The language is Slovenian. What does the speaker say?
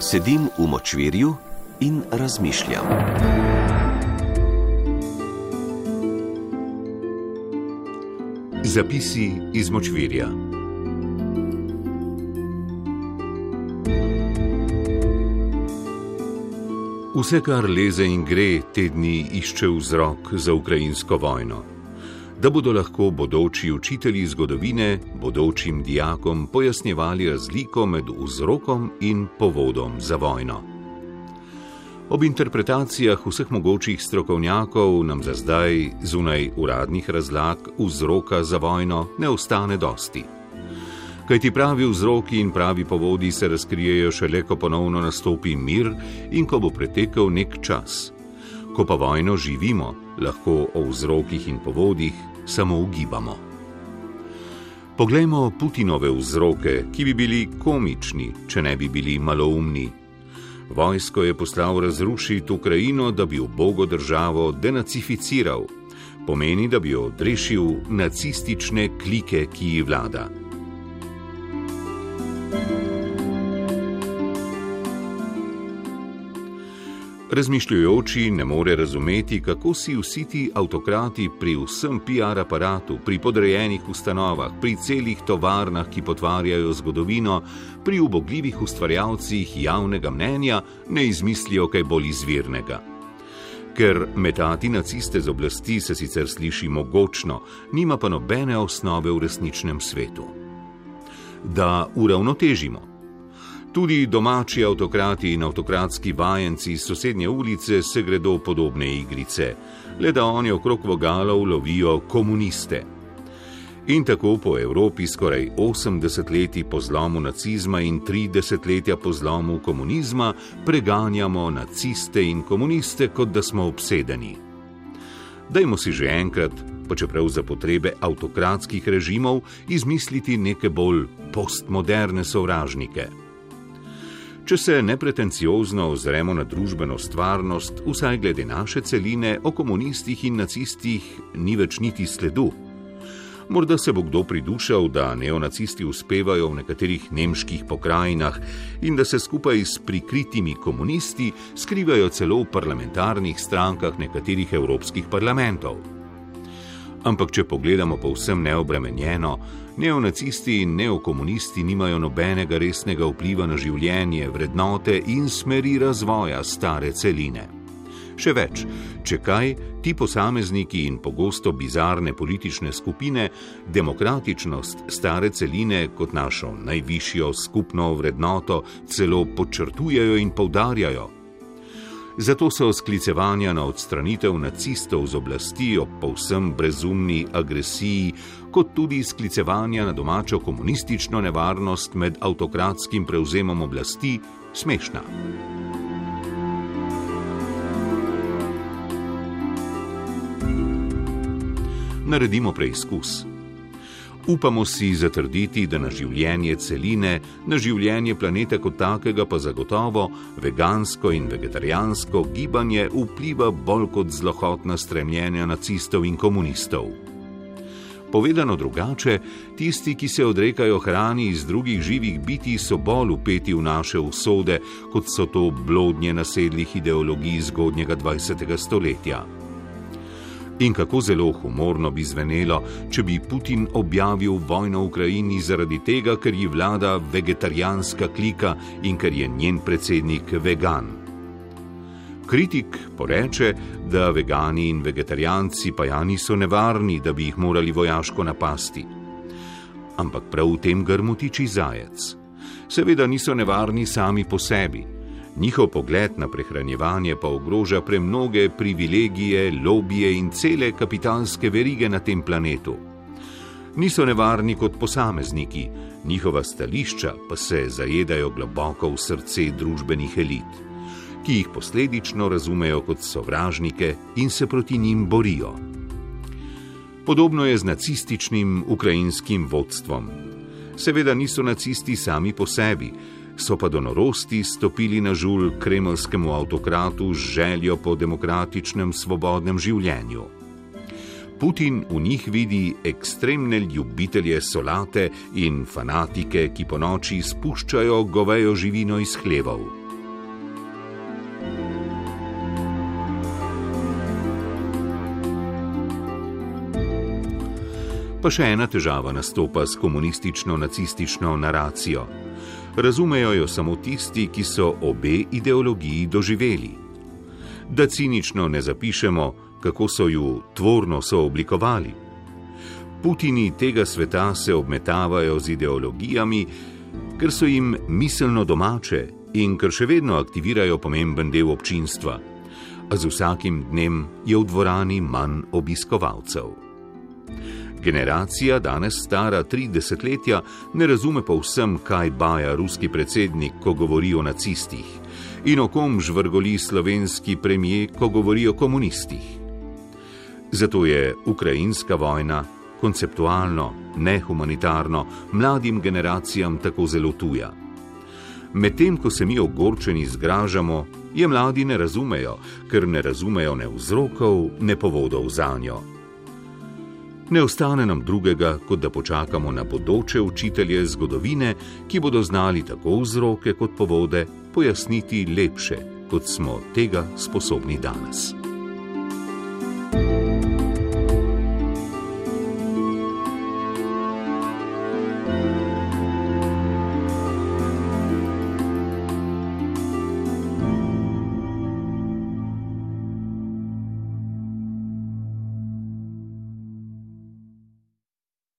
Sedim v močvirju in razmišljam. Zapisi iz močvirja. Vse, kar leze in gre, te dni išče vzrok za ukrajinsko vojno. Da bodo lahko bodoči učitelji zgodovine bodočim dijakom pojasnjevali razliko med vzrokom in povodom za vojno. Ob interpretacijah vseh mogočih strokovnjakov nam za zdaj, zunaj uradnih razlag vzroka za vojno, ne ostane dosti kaj ti pravi vzroki in pravi povodi se razkrijejo šele, ko ponovno nastopi mir in ko bo pretekel nek čas. Ko pa vojno živimo, lahko o vzrokih in povodih samo ugibamo. Poglejmo Putinove vzroke, ki bi bili komični, če ne bi bili maloumni. Vojsko je poslal razrušiti Ukrajino, da bi ubogo državo denacificiral. Pomeni, da bi jo odrešil nacistične klike, ki ji vlada. Razmišljujoči ne more razumeti, kako si vsi ti avtokrati pri vsem PR aparatu, pri podrejenih ustanovah, pri celih tovarnah, ki potvarjajo zgodovino, pri ubogljivih ustvarjalcih javnega mnenja ne izmislijo kaj bolj izvirnega. Ker metati naciste z oblasti se sicer sliši mogočno, nima pa nobene osnove v resničnem svetu. Da uravnotežimo. Tudi domači avtokrati in avtokratski vajenci iz sosednje ulice se gredo podobne igrice, le da oni okrog vogalov lovijo komuniste. In tako po Evropi skoraj 80 let po zlomu nacizma in 30 let po zlomu komunizma preganjamo naciste in komuniste, kot da smo obsedeni. Dajmo si že enkrat, pa čeprav za potrebe avtokratskih režimov, izmisliti neke bolj postmoderne sovražnike. Če se nepretenciozno ozremo na družbeno stvarnost, vsaj glede naše celine, o komunistih in nacistih ni več niti sledu. Morda se bo kdo pridušal, da neonacisti uspevajo v nekaterih nemških pokrajinah in da se skupaj s prikritimi komunisti skrivajo celo v parlamentarnih strankah nekaterih evropskih parlamentov. Ampak, če pogledamo povsem neobremenjeno, neonacisti in neokomunisti nimajo nobenega resnega vpliva na življenje, vrednote in smeri razvoja stare celine. Še več, če kaj, ti posamezniki in pogosto bizarne politične skupine demokratičnost stare celine kot našo najvišjo skupno vrednoto celo podčrtujejo in poudarjajo. Zato so sklicevanja na odstranitev nacistov z oblasti ob povsem brezumni agresiji, kot tudi sklicevanja na domačo komunistično nevarnost med avtokratskim prevzemom oblasti, smešna. Naredimo preizkus. Upamo si zatrditi, da na življenje celine, na življenje planeta kot takega pa zagotovo vegansko in vegetarijansko gibanje vpliva bolj kot zlohotna stremljenja nacistov in komunistov. Povedano drugače, tisti, ki se odrekajo hrani iz drugih živih biti, so bolj upeti v naše usode, kot so to blodnje nasedlih ideologij zgodnjega 20. stoletja. In kako zelo humorno bi zvenelo, če bi Putin objavil vojno v Ukrajini zaradi tega, ker ji vlada vegetarijanska klika in ker je njen predsednik vegan. Kritik poreče, da vegani in vegetarijanci pa ja niso nevarni, da bi jih morali vojaško napasti. Ampak prav v tem grmu tiči zajec. Seveda niso nevarni sami po sebi. Njihov pogled na prehranjevanje pa ogroža premnoge privilegije, lobije in cele kapitalske verige na tem planetu. Niso nevarni kot posamezniki, njihova stališča pa se zajedajo globoko v srce družbenih elit, ki jih posledično razumejo kot sovražnike in se proti njim borijo. Podobno je z nacističnim ukrajinskim vodstvom. Seveda niso nacisti sami po sebi, so pa do norosti stopili na žul kremljskemu avtokratu z željo po demokratičnem svobodnem življenju. Putin v njih vidi ekstremne ljubitelje solate in fanatike, ki po noči spuščajo govejo živino iz hlevov. Pa še ena težava nastopa s komunistično-nacistično naracijo. Razumejo jo samo tisti, ki so obe ideologiji doživeli. Da cinično ne zapišemo, kako so ju tvorno sooblikovali. Putini tega sveta se obmetavajo z ideologijami, ker so jim miselno domače in ker še vedno aktivirajo pomemben del občinstva. A z vsakim dnem je v dvorani manj obiskovalcev. Generacija, danes stara tri desetletja, ne razume povsem, kaj baja ruski predsednik, ko govori o nacistih, in o kom žvrgoli slovenski premijer, ko govori o komunistih. Zato je ukrajinska vojna konceptualno, nehumanitarno, mladim generacijam tako zelo tuja. Medtem ko se mi ogorčeni zgražamo, je mladi ne razumejo, ker ne razumejo ne vzrokov, ne povodov za njo. Ne ostane nam drugega, kot da počakamo na bodoče učitelje zgodovine, ki bodo znali tako vzroke kot povode pojasniti lepše, kot smo tega sposobni danes.